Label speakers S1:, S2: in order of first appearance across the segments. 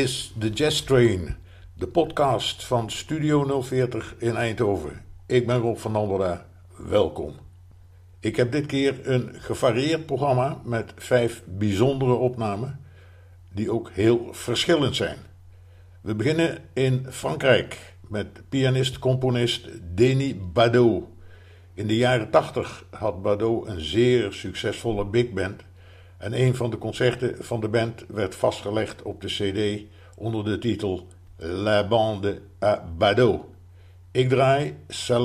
S1: Is de Jazz Train, de podcast van Studio 040 in Eindhoven. Ik ben Rob van Andera, welkom. Ik heb dit keer een gevarieerd programma met vijf bijzondere opnamen, die ook heel verschillend zijn. We beginnen in Frankrijk met pianist-componist Denis Badeau. In de jaren 80 had Badeau een zeer succesvolle big band en een van de concerten van de band werd vastgelegd op de CD onder de titel La Bande à Badeau. Ik draai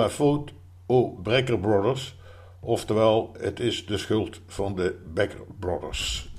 S1: faute aux Brecker Brothers, oftewel het is de schuld van de Becker Brothers.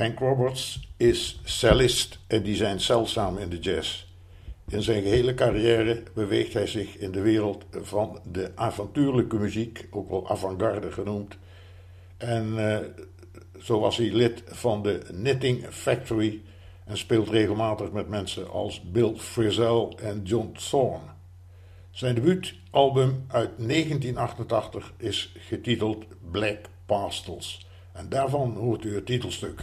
S1: Hank Roberts is cellist en die zijn zeldzaam in de jazz. In zijn gehele carrière beweegt hij zich in de wereld van de avontuurlijke muziek, ook wel avant-garde genoemd. En uh, zo was hij lid van de Knitting Factory en speelt regelmatig met mensen als Bill Frisell en John Thorne. Zijn debuutalbum uit 1988 is getiteld Black Pastels. En daarvan hoort u het titelstuk.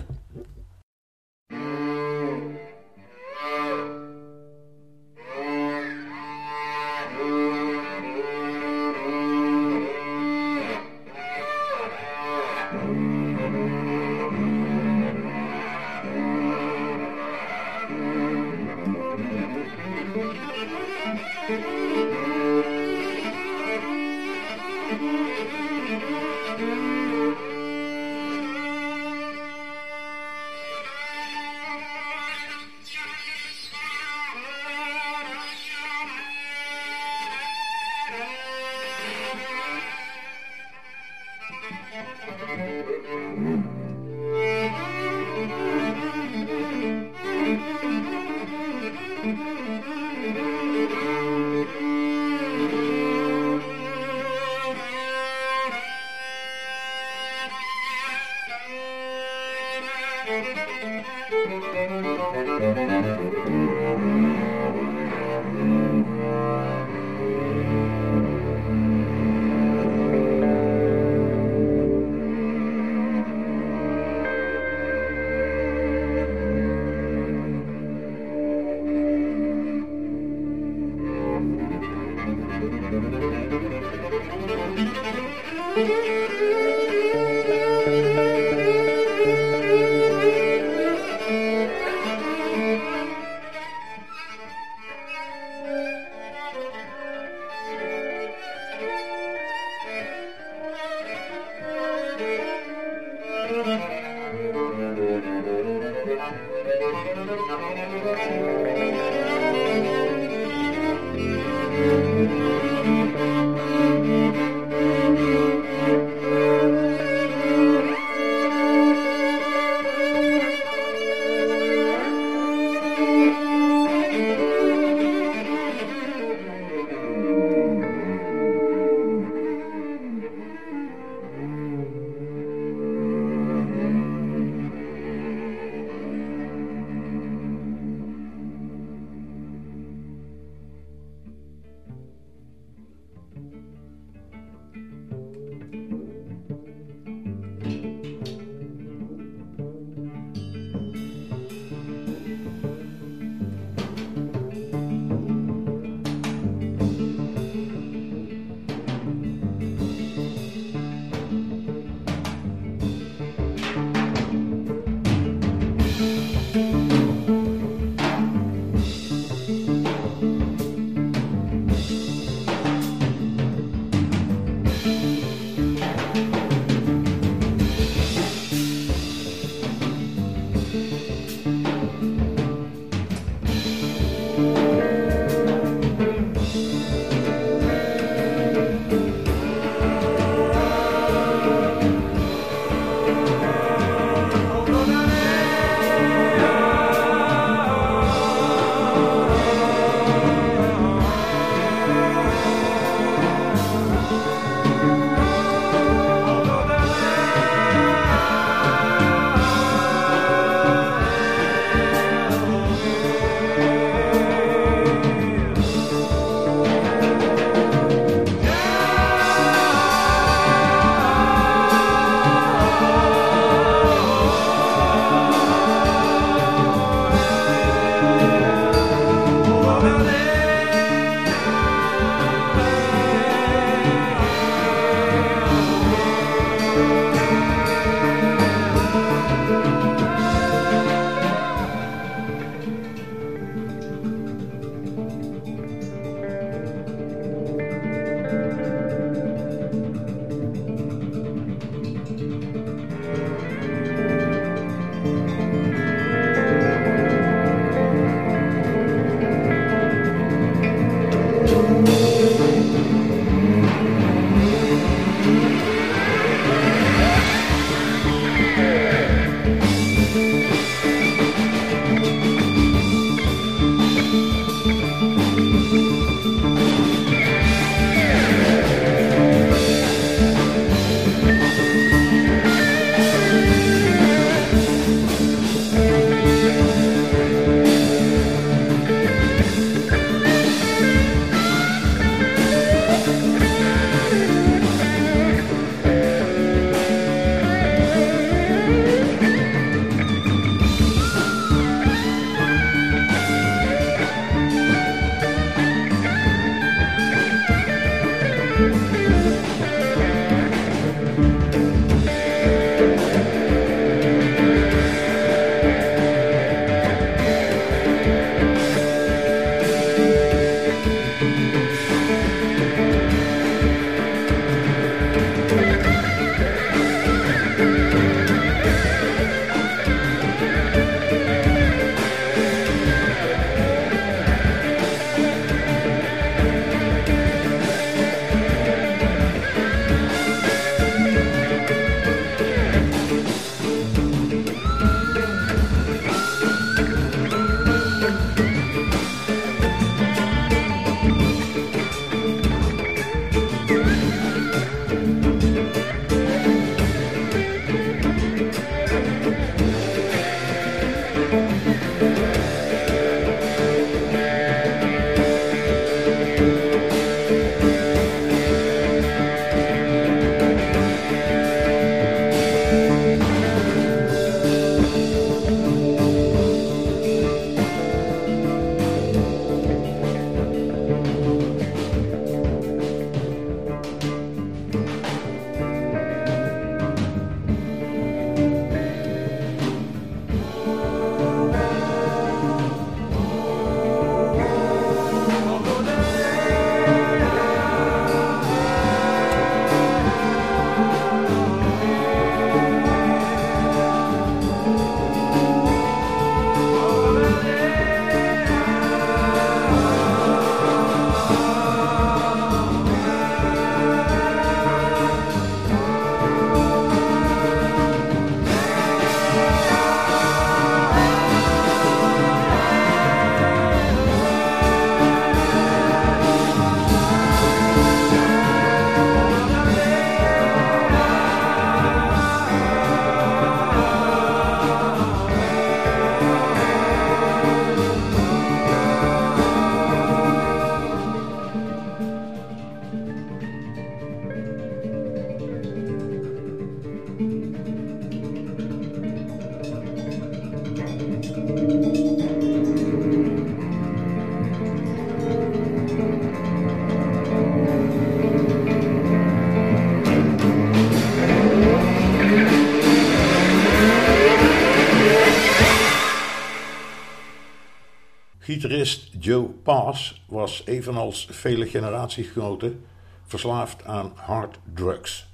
S1: Gitarist Joe Pass was evenals vele generatiegenoten verslaafd aan hard drugs.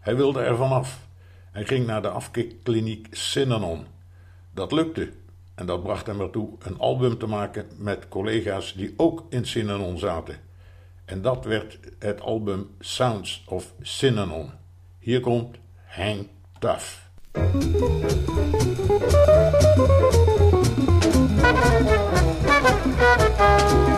S1: Hij wilde er vanaf. Hij ging naar de afkikkliniek Synanon. Dat lukte en dat bracht hem ertoe een album te maken met collega's die ook in Synanon zaten. En dat werd het album Sounds of Synanon. Hier komt Hang Tough. Música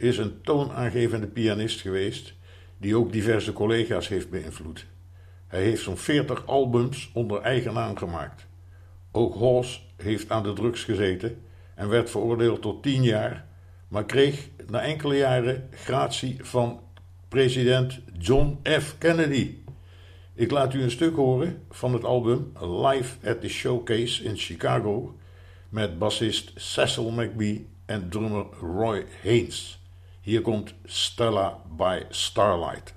S1: is een toonaangevende pianist geweest die ook diverse collega's heeft beïnvloed. Hij heeft zo'n 40 albums onder eigen naam gemaakt. Ook Hawes heeft aan de drugs gezeten en werd veroordeeld tot 10 jaar, maar kreeg na enkele jaren gratie van president John F. Kennedy. Ik laat u een stuk horen van het album Live at the Showcase in Chicago met bassist Cecil McBee en drummer Roy Haynes. Hier komt Stella by Starlight.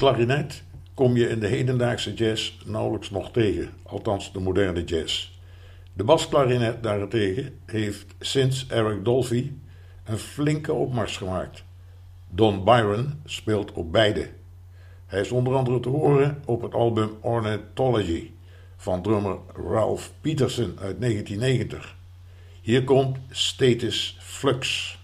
S1: Klarinet kom je in de hedendaagse jazz nauwelijks nog tegen, althans de moderne jazz. De basklarinet daarentegen heeft sinds Eric Dolphy een flinke opmars gemaakt. Don Byron speelt op beide. Hij is onder andere te horen op het album Ornithology van drummer Ralph Peterson uit 1990. Hier komt Status Flux.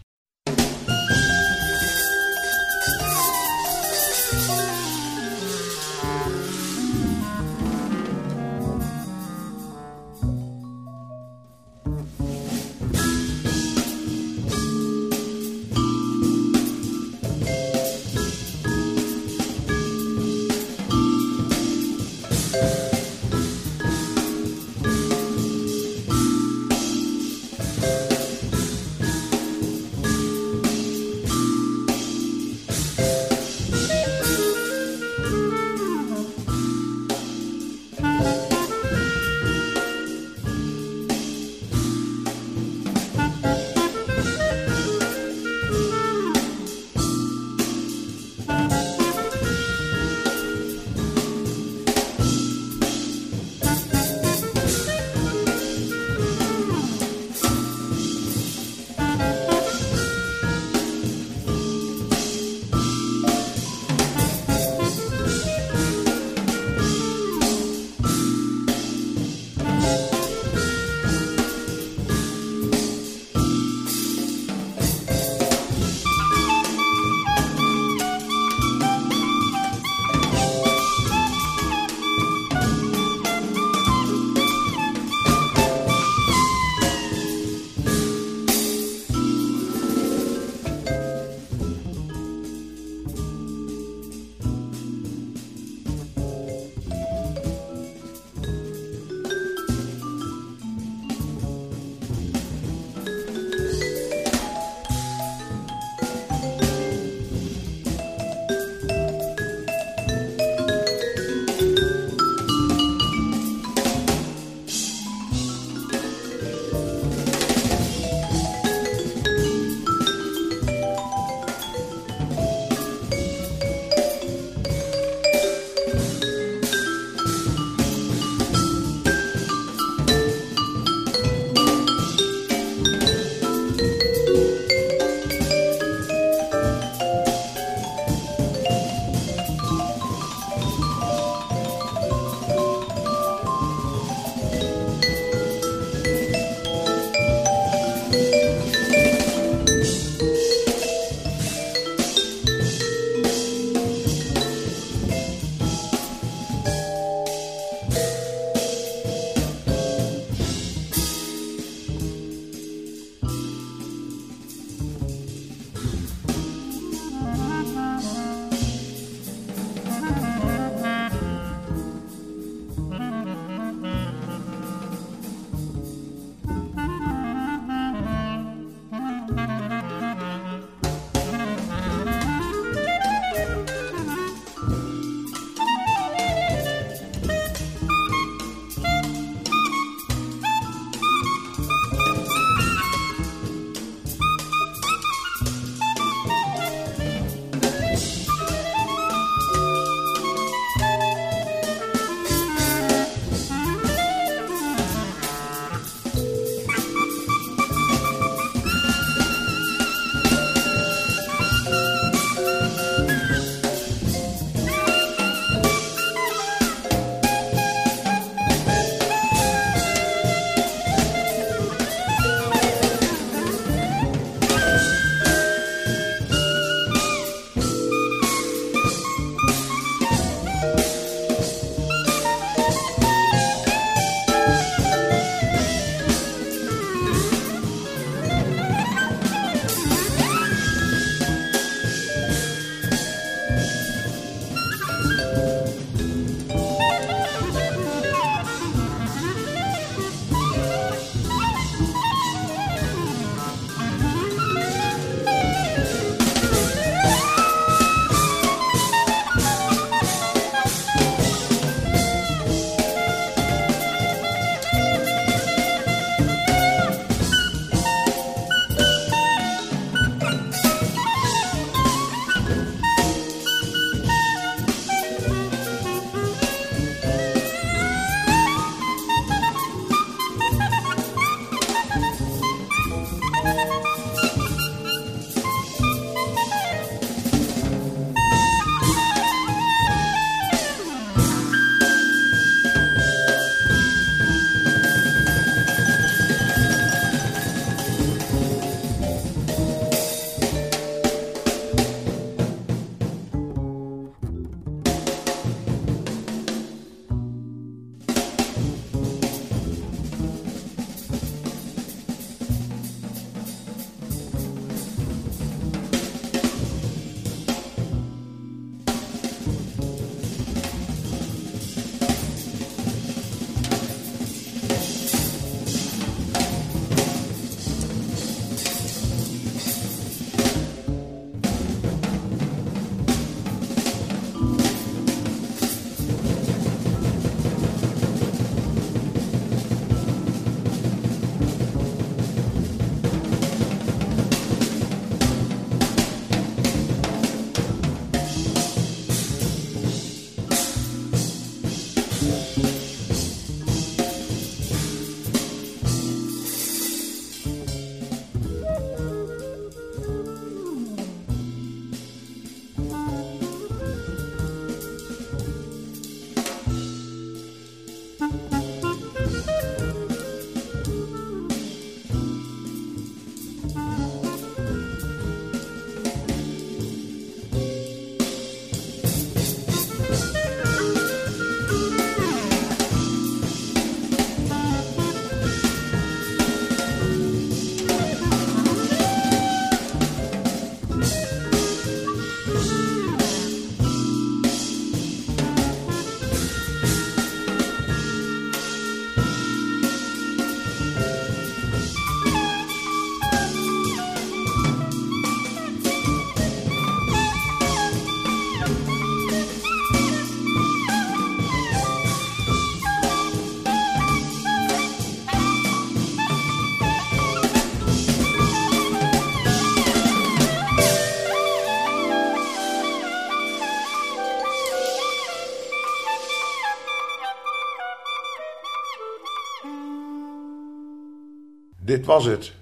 S1: Dit was het.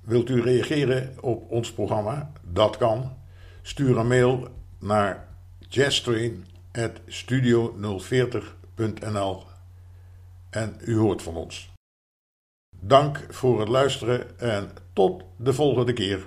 S1: Wilt u reageren op ons programma? Dat kan. Stuur een mail naar jazztrain.studio040.nl en u hoort van ons. Dank voor het luisteren en tot de volgende keer.